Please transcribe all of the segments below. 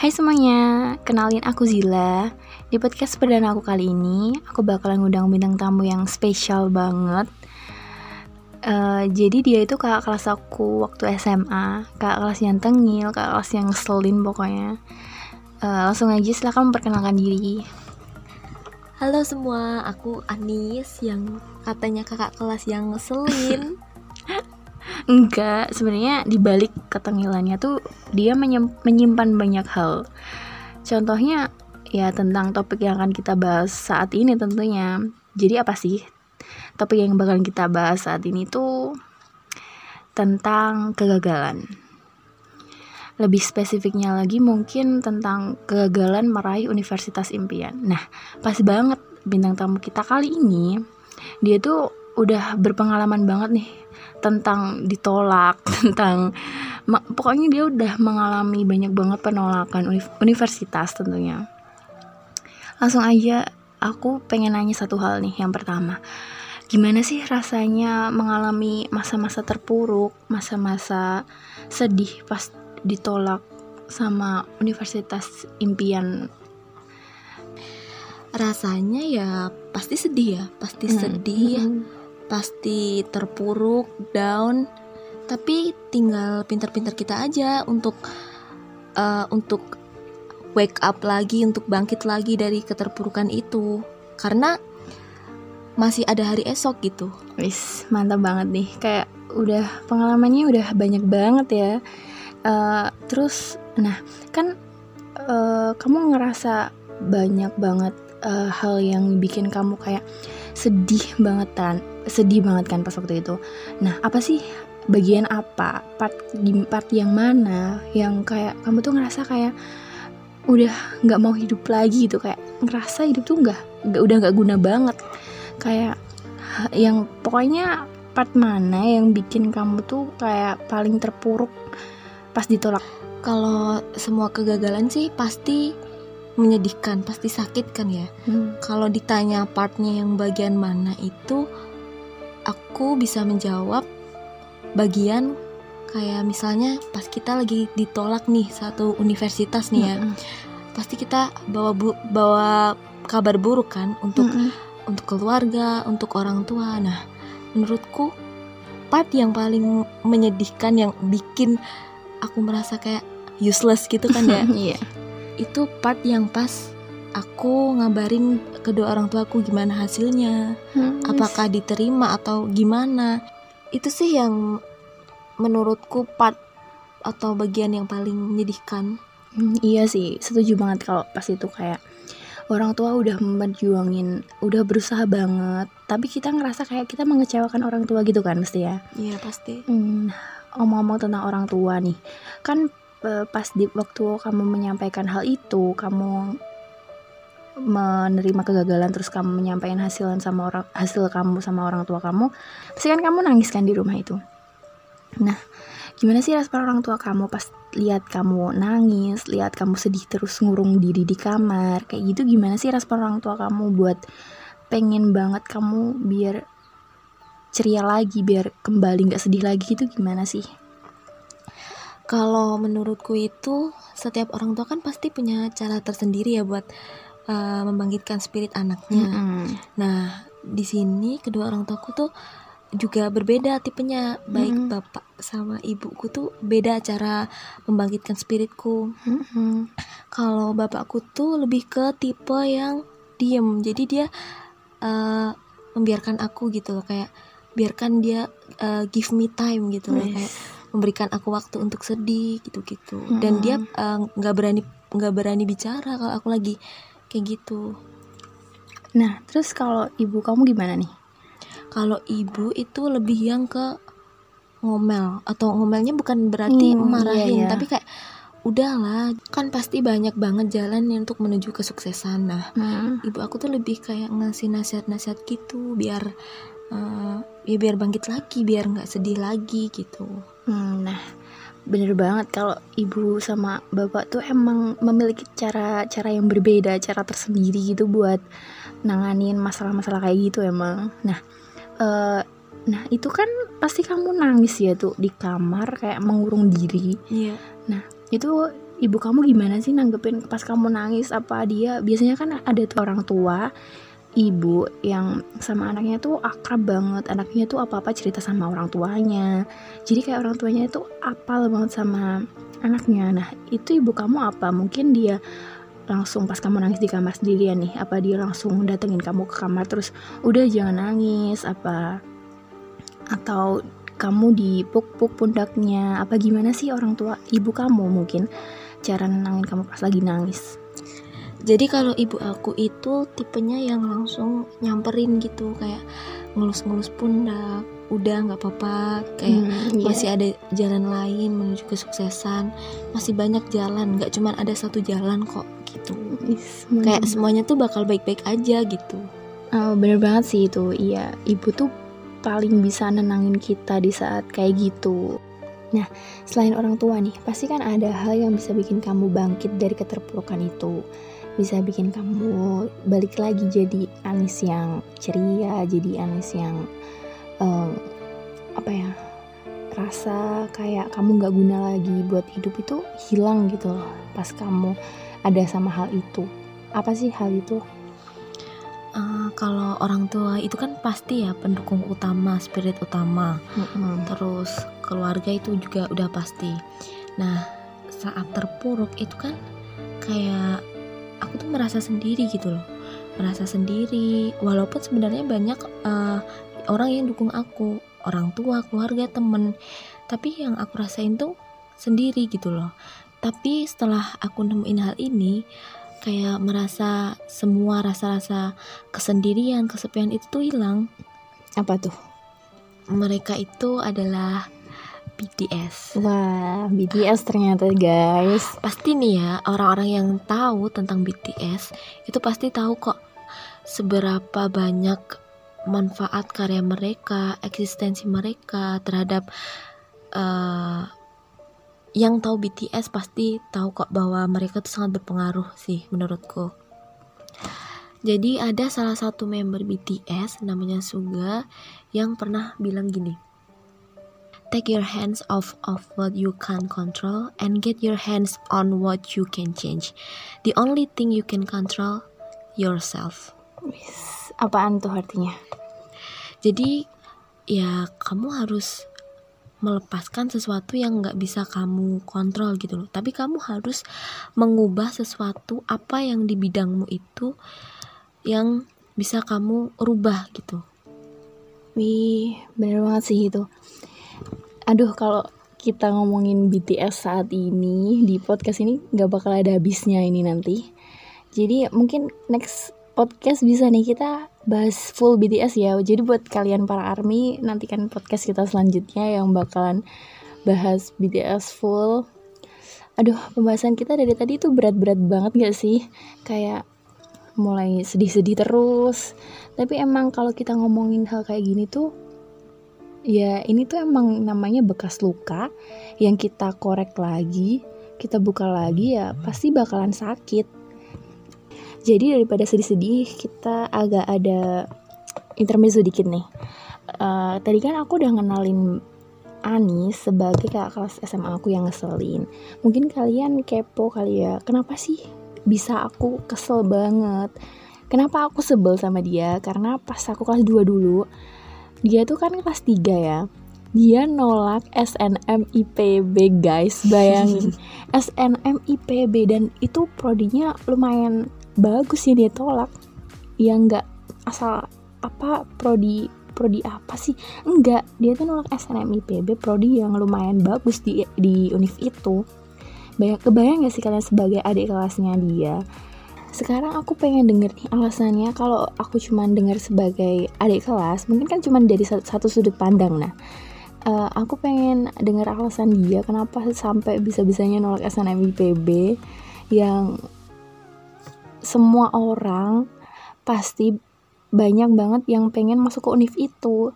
Hai semuanya, kenalin aku Zila. Di podcast perdana aku kali ini, aku bakalan ngundang bintang tamu yang spesial banget. Uh, jadi dia itu kakak kelas aku waktu SMA, kakak kelas yang tengil, kakak kelas yang ngeselin pokoknya. Uh, langsung aja silahkan memperkenalkan diri. Halo semua, aku Anis yang katanya kakak kelas yang ngeselin. Enggak, sebenarnya di balik ketengilannya tuh dia menyimpan banyak hal. Contohnya ya tentang topik yang akan kita bahas saat ini tentunya. Jadi apa sih topik yang bakalan kita bahas saat ini tuh tentang kegagalan. Lebih spesifiknya lagi mungkin tentang kegagalan meraih universitas impian. Nah, pas banget bintang tamu kita kali ini dia tuh udah berpengalaman banget nih tentang ditolak, tentang pokoknya dia udah mengalami banyak banget penolakan universitas tentunya. Langsung aja aku pengen nanya satu hal nih yang pertama gimana sih rasanya mengalami masa-masa terpuruk, masa-masa sedih pas ditolak sama universitas impian? Rasanya ya pasti sedih ya, pasti hmm. sedih ya, hmm. Pasti terpuruk, down. Tapi tinggal pintar-pintar kita aja untuk uh, untuk wake up lagi, untuk bangkit lagi dari keterpurukan itu. Karena masih ada hari esok gitu. Wis, mantap banget nih. Kayak udah pengalamannya udah banyak banget ya. Uh, terus, nah kan uh, kamu ngerasa banyak banget uh, hal yang bikin kamu kayak sedih banget kan, sedih banget kan pas waktu itu. Nah, apa sih bagian apa, part di part yang mana yang kayak kamu tuh ngerasa kayak udah nggak mau hidup lagi gitu? Kayak ngerasa hidup tuh nggak udah nggak guna banget. Kayak yang pokoknya part mana yang bikin kamu tuh kayak paling terpuruk pas ditolak? Kalau semua kegagalan sih pasti menyedihkan pasti sakit kan ya hmm. kalau ditanya partnya yang bagian mana itu aku bisa menjawab bagian kayak misalnya pas kita lagi ditolak nih satu universitas nih ya hmm. pasti kita bawa bu bawa kabar buruk kan untuk hmm untuk keluarga, untuk orang tua. Nah, menurutku part yang paling menyedihkan yang bikin aku merasa kayak useless gitu kan ya. Iya. yeah. Itu part yang pas aku ngabarin kedua orang tuaku gimana hasilnya, hmm, apakah diterima atau gimana. Itu sih yang menurutku part atau bagian yang paling menyedihkan. Hmm, iya sih, setuju banget kalau pas itu kayak orang tua udah memperjuangin udah berusaha banget tapi kita ngerasa kayak kita mengecewakan orang tua gitu kan mesti ya iya pasti hmm, omong-omong tentang orang tua nih kan pas di waktu kamu menyampaikan hal itu kamu menerima kegagalan terus kamu menyampaikan hasilan sama orang hasil kamu sama orang tua kamu pasti kan kamu nangis kan di rumah itu. Nah gimana sih respon orang tua kamu pas lihat kamu nangis lihat kamu sedih terus ngurung diri di kamar? Kayak gitu gimana sih respon orang tua kamu buat pengen banget kamu biar ceria lagi biar kembali nggak sedih lagi? Itu gimana sih kalau menurutku itu setiap orang tua kan pasti punya cara tersendiri ya buat uh, membangkitkan spirit anaknya. Mm -hmm. Nah, di sini kedua orang tuaku tuh juga berbeda tipenya baik hmm. bapak sama ibuku tuh beda cara membangkitkan spiritku hmm. kalau bapakku tuh lebih ke tipe yang diem jadi dia uh, membiarkan aku gitu loh kayak biarkan dia uh, give me time gitu loh kayak memberikan aku waktu untuk sedih gitu-gitu hmm. dan dia eh, nggak uh, berani nggak berani bicara kalau aku lagi kayak gitu nah terus kalau ibu kamu gimana nih kalau ibu itu lebih yang ke ngomel atau ngomelnya bukan berarti hmm, marahin iya, iya. tapi kayak udahlah kan pasti banyak banget jalan untuk menuju kesuksesan nah hmm. ibu aku tuh lebih kayak ngasih nasihat-nasihat gitu biar uh, ya biar bangkit lagi biar nggak sedih lagi gitu hmm, nah bener banget kalau ibu sama bapak tuh emang memiliki cara cara yang berbeda cara tersendiri gitu buat nanganin masalah-masalah kayak gitu emang. Nah uh, nah itu kan pasti kamu nangis ya tuh di kamar kayak mengurung diri. Iya. Nah itu ibu kamu gimana sih nanggepin pas kamu nangis? Apa dia biasanya kan ada tuh orang tua ibu yang sama anaknya tuh akrab banget. Anaknya tuh apa-apa cerita sama orang tuanya. Jadi kayak orang tuanya itu apal banget sama anaknya. Nah itu ibu kamu apa? Mungkin dia langsung pas kamu nangis di kamar sendirian nih apa dia langsung datengin kamu ke kamar terus udah jangan nangis apa? Atau kamu dipuk-puk pundaknya? Apa gimana sih orang tua ibu kamu mungkin cara nenangin kamu pas lagi nangis jadi kalau ibu aku itu tipenya yang langsung nyamperin gitu kayak ngelus-ngelus pundak udah nggak apa-apa kayak hmm, yeah. masih ada jalan lain menuju kesuksesan masih banyak jalan nggak cuma ada satu jalan kok gitu. Is, kayak semuanya tuh bakal baik-baik aja gitu. Oh, bener banget sih itu iya. Ibu tuh paling bisa nenangin kita di saat kayak gitu. Nah, selain orang tua nih, pasti kan ada hal yang bisa bikin kamu bangkit dari keterpurukan itu bisa bikin kamu balik lagi jadi Anis yang ceria jadi Anis yang um, apa ya rasa kayak kamu nggak guna lagi buat hidup itu hilang gitu loh pas kamu ada sama hal itu. Apa sih hal itu? Uh, kalau orang tua itu kan pasti ya pendukung utama spirit utama. Mm-hmm. terus keluarga itu juga udah pasti. Nah saat terpuruk itu kan kayak aku tuh merasa sendiri gitu loh. Merasa sendiri walaupun sebenarnya banyak uh, orang yang dukung aku orang tua keluarga temen. Tapi yang aku rasain tuh sendiri gitu loh. Tapi setelah aku nemuin hal ini kayak merasa semua rasa-rasa kesendirian kesepian itu tuh hilang. Apa tuh? Mereka itu adalah BTS. Wah, BTS ternyata guys. Pasti nih ya, orang-orang yang tahu tentang BTS itu pasti tahu kok seberapa banyak manfaat karya mereka, eksistensi mereka terhadap uh, yang tahu BTS pasti tahu kok bahwa mereka tuh sangat berpengaruh sih menurutku. Jadi ada salah satu member BTS namanya Suga yang pernah bilang gini Take your hands off of what you can't control and get your hands on what you can change. The only thing you can control yourself. Apaan tuh artinya? Jadi ya kamu harus melepaskan sesuatu yang nggak bisa kamu kontrol gitu loh. Tapi kamu harus mengubah sesuatu apa yang di bidangmu itu yang bisa kamu rubah gitu. Wih, bener banget sih itu aduh kalau kita ngomongin BTS saat ini di podcast ini nggak bakal ada habisnya ini nanti. Jadi mungkin next podcast bisa nih kita bahas full BTS ya. Jadi buat kalian para army nantikan podcast kita selanjutnya yang bakalan bahas BTS full. Aduh pembahasan kita dari tadi tuh berat-berat banget gak sih? Kayak mulai sedih-sedih terus. Tapi emang kalau kita ngomongin hal kayak gini tuh ya ini tuh emang namanya bekas luka yang kita korek lagi kita buka lagi ya pasti bakalan sakit. Jadi daripada sedih-sedih kita agak ada intermezzo dikit nih. Uh, tadi kan aku udah ngenalin Anis sebagai kakak kelas SMA aku yang ngeselin. Mungkin kalian kepo kali ya kenapa sih bisa aku kesel banget? Kenapa aku sebel sama dia? Karena pas aku kelas 2 dulu dia tuh kan kelas 3 ya. Dia nolak SNM IPB guys. Bayangin. SNM IPB dan itu prodinya lumayan bagus sih dia tolak. Ya nggak asal apa prodi prodi apa sih? Enggak dia tuh nolak SNM IPB prodi yang lumayan bagus di di univ itu. Banyak kebayang gak sih kalian sebagai adik kelasnya dia sekarang aku pengen denger nih alasannya kalau aku cuma denger sebagai adik kelas mungkin kan cuma dari satu sudut pandang. Nah uh, aku pengen denger alasan dia kenapa sampai bisa-bisanya nolak SNMIPB yang semua orang pasti banyak banget yang pengen masuk ke univ itu.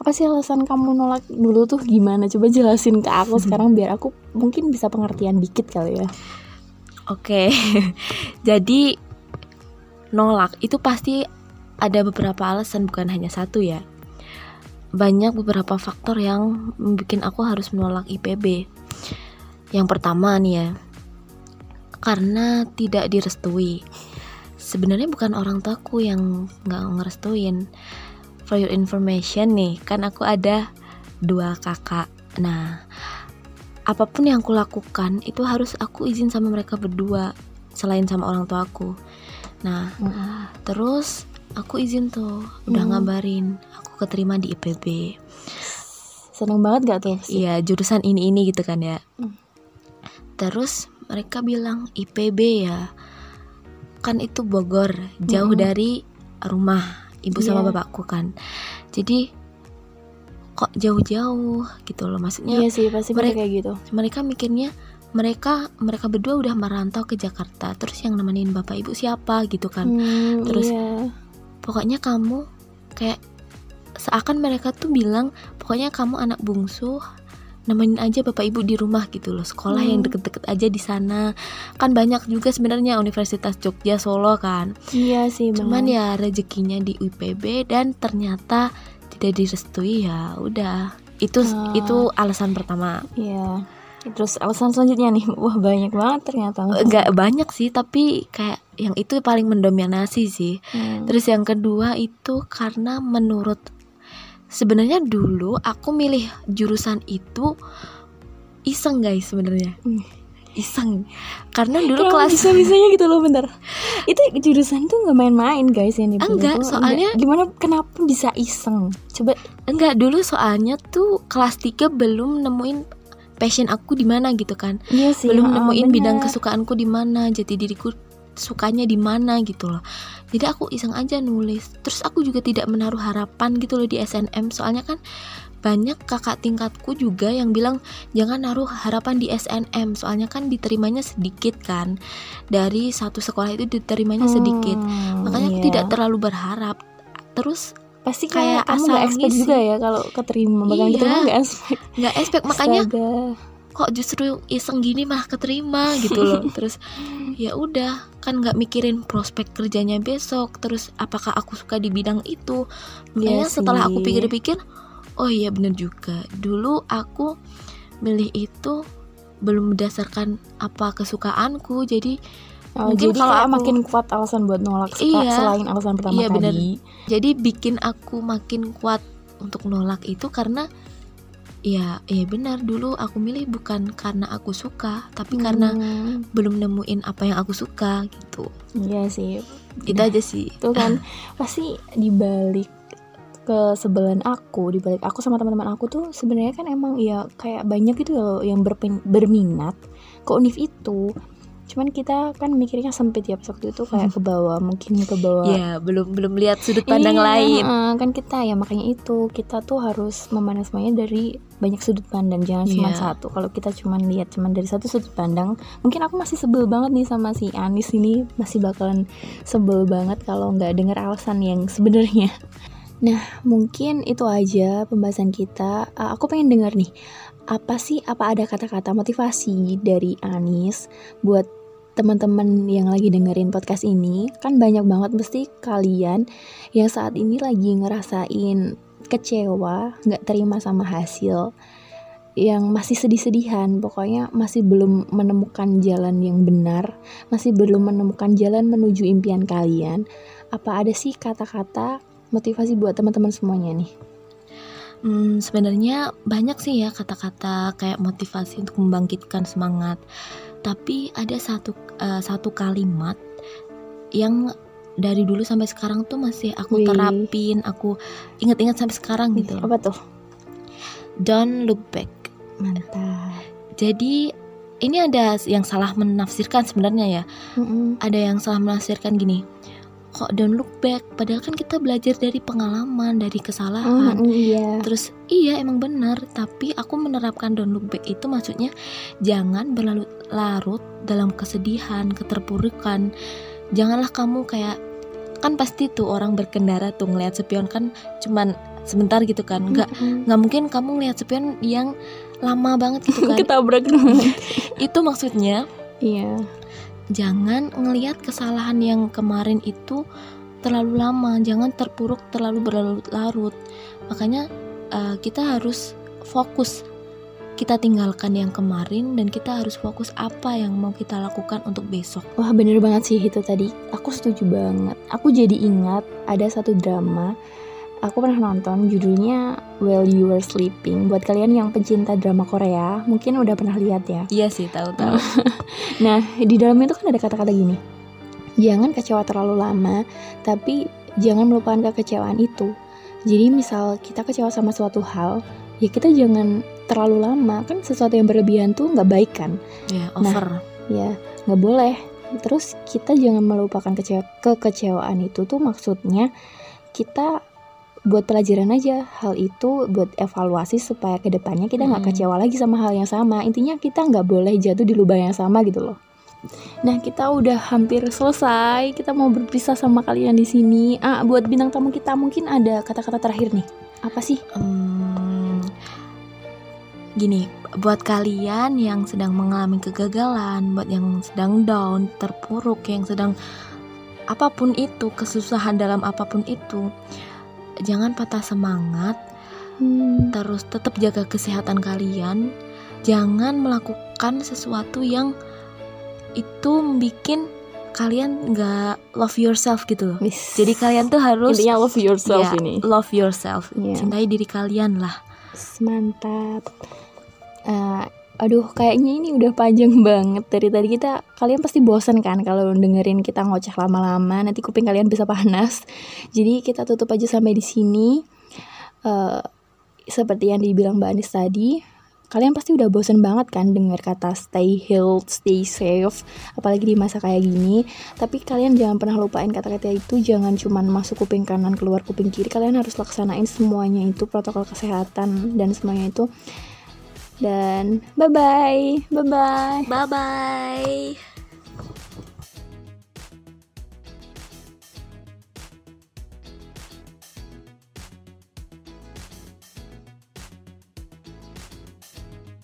Apa sih alasan kamu nolak dulu tuh gimana? Coba jelasin ke aku sekarang biar aku mungkin bisa pengertian dikit kali ya Oke, jadi nolak itu pasti ada beberapa alasan bukan hanya satu ya. Banyak beberapa faktor yang bikin aku harus menolak IPB. Yang pertama nih ya, karena tidak direstui sebenarnya bukan orang tuaku yang nggak ngerestuin for your information nih kan aku ada dua kakak nah apa pun yang aku lakukan itu harus aku izin sama mereka berdua selain sama orang tua aku nah mm. terus aku izin tuh udah mm. ngabarin aku keterima di IPB seneng banget gak tuh iya jurusan ini ini gitu kan ya mm. terus mereka bilang IPB ya kan itu Bogor jauh mm. dari rumah ibu yeah. sama iya. bapakku kan jadi kok jauh-jauh gitu loh. Maksudnya iya sih pasti mereka kayak gitu. mereka mikirnya mereka mereka berdua udah merantau ke Jakarta terus yang nemenin bapak ibu siapa gitu kan. Hmm, terus iya. pokoknya kamu kayak seakan mereka tuh bilang pokoknya kamu anak bungsu nemenin aja bapak ibu di rumah gitu loh. Sekolah hmm. yang deket-deket aja di sana. Kan banyak juga sebenarnya Universitas Jogja Solo kan. Iya sih cuman ya rezekinya di UPB dan ternyata tidak direstui ya udah. Itu uh, itu alasan pertama. Iya. Terus alasan selanjutnya nih. Wah banyak banget ternyata. Nggak banyak sih tapi kayak yang itu paling mendominasi sih. Hmm. terus yang kedua itu karena menurut sebenarnya dulu aku milih jurusan itu iseng guys sebenarnya. Hmm. Iseng. Karena dulu Kenapa kelas bisa bisanya gitu loh bentar. Itu jurusan tuh nggak main-main guys yang enggak soalnya enggak. gimana kenapa bisa iseng? Coba enggak dulu soalnya tuh kelas 3 belum nemuin passion aku di mana gitu kan. Iya sih, belum nemuin bener. bidang kesukaanku di mana jadi diriku sukanya di mana gitu loh. Jadi aku iseng aja nulis. Terus aku juga tidak menaruh harapan gitu loh di SNM soalnya kan banyak kakak tingkatku juga yang bilang jangan naruh harapan di SNM soalnya kan diterimanya sedikit kan. Dari satu sekolah itu diterimanya sedikit. Hmm, makanya iya. aku tidak terlalu berharap. Terus pasti kayak, kayak asal gak expect juga ya kalau keterima bahkan iya, keterima gak expect. Nggak expect makanya kok justru iseng gini mah keterima gitu loh. Terus ya udah kan nggak mikirin prospek kerjanya besok terus apakah aku suka di bidang itu. Makanya iya setelah aku pikir-pikir oh iya bener juga dulu aku milih itu belum berdasarkan apa kesukaanku jadi Oh, mungkin jadi kalau aku, makin kuat alasan buat nolak iya, selain alasan pertama iya, tadi. Bener. Jadi bikin aku makin kuat untuk nolak itu karena Iya, iya benar. Dulu aku milih bukan karena aku suka, tapi hmm. karena belum nemuin apa yang aku suka gitu. Iya sih. Itu nah, aja sih. Itu kan pasti dibalik kesebelan aku, dibalik aku sama teman-teman aku tuh sebenarnya kan emang ya kayak banyak gitu loh yang berminat ke univ itu cuman kita kan mikirnya sempit ya waktu itu kayak ke bawah mungkin ke bawah ya belum belum lihat sudut pandang iya, lain kan kita ya makanya itu kita tuh harus memandang semuanya dari banyak sudut pandang jangan yeah. cuma iya. satu kalau kita cuma lihat cuma dari satu sudut pandang mungkin aku masih sebel banget nih sama si Anis ini masih bakalan sebel banget kalau nggak dengar alasan yang sebenarnya Nah, mungkin itu aja pembahasan kita. Uh, aku pengen dengar nih, apa sih apa ada kata-kata motivasi dari Anis buat teman-teman yang lagi dengerin podcast ini? Kan banyak banget mesti kalian yang saat ini lagi ngerasain kecewa nggak terima sama hasil yang masih sedih-sedihan. Pokoknya masih belum menemukan jalan yang benar masih belum menemukan jalan menuju impian kalian. Apa ada sih kata-kata motivasi buat teman-teman semuanya nih Hmm, sebenarnya banyak sih ya kata-kata kayak motivasi untuk membangkitkan semangat. Tapi ada satu uh, satu kalimat yang dari dulu sampai sekarang tuh masih aku Wih. terapin, aku ingat-ingat sampai sekarang gitu. Apa tuh? Don't look back. Mantap. Jadi ini ada yang salah menafsirkan sebenarnya ya. Mm -hmm. Ada yang salah menafsirkan gini kok don't look back? Padahal kan kita belajar dari pengalaman dari kesalahan. Mm, iya. terus iya emang benar. Tapi aku menerapkan don't look back itu maksudnya jangan berlarut-larut dalam kesedihan keterpurukan. Janganlah kamu kayak kan pasti tuh orang berkendara tuh ngeliat spion kan cuman sebentar gitu kan. Nggak mm-hmm. nggak mungkin kamu ngeliat spion yang lama banget gitu kan. Ketabrak itu maksudnya iya jangan ngelihat kesalahan yang kemarin itu terlalu lama jangan terpuruk terlalu berlarut-larut makanya uh, kita harus fokus kita tinggalkan yang kemarin dan kita harus fokus apa yang mau kita lakukan untuk besok. Wah bener banget sih itu tadi. Aku setuju banget. Aku jadi ingat ada satu drama. Aku pernah nonton judulnya While You Were Sleeping. Buat kalian yang pencinta drama Korea, mungkin udah pernah lihat ya. Iya sih, tahu-tahu. nah, di dalam itu kan ada kata-kata gini. Jangan kecewa terlalu lama, tapi jangan melupakan kekecewaan itu. Jadi misal kita kecewa sama suatu hal, ya kita jangan terlalu lama kan sesuatu yang berlebihan tuh nggak baik kan ya over nah, ya nggak boleh terus kita jangan melupakan kecewa kekecewaan itu tuh maksudnya kita buat pelajaran aja. Hal itu buat evaluasi supaya ke depannya kita nggak hmm. kecewa lagi sama hal yang sama. Intinya kita nggak boleh jatuh di lubang yang sama gitu loh. Nah kita udah hampir selesai. Kita mau berpisah sama kalian di sini. Ah buat bintang tamu kita mungkin ada kata-kata terakhir nih. Apa sih? Hmm, gini buat kalian yang sedang mengalami kegagalan buat yang sedang down terpuruk yang sedang apa pun itu kesusahan dalam apa pun itu jangan patah semangat hmm. terus tetap jaga kesehatan kalian jangan melakukan sesuatu yang itu bikin kalian nggak love yourself gitu loh. Yes. Jadi kalian tuh harus intinya love yourself ya, ini. Love yourself. Yeah. Cintai diri kalian lah. Mantap. Uh, aduh kayaknya ini udah panjang banget dari tadi kita kalian pasti bosan kan kalau dengerin kita ngoceh lama-lama nanti kuping kalian bisa panas jadi kita tutup aja sampai di sini uh, seperti yang dibilang Mbak Anis tadi kalian pasti udah bosen banget kan dengar kata stay healthy, stay safe, apalagi di masa kayak gini. Tapi kalian jangan pernah lupain kata-kata itu, jangan cuman masuk kuping kanan keluar kuping kiri. Kalian harus laksanain semuanya itu protokol kesehatan dan semuanya itu. Dan bye bye, bye bye, bye bye.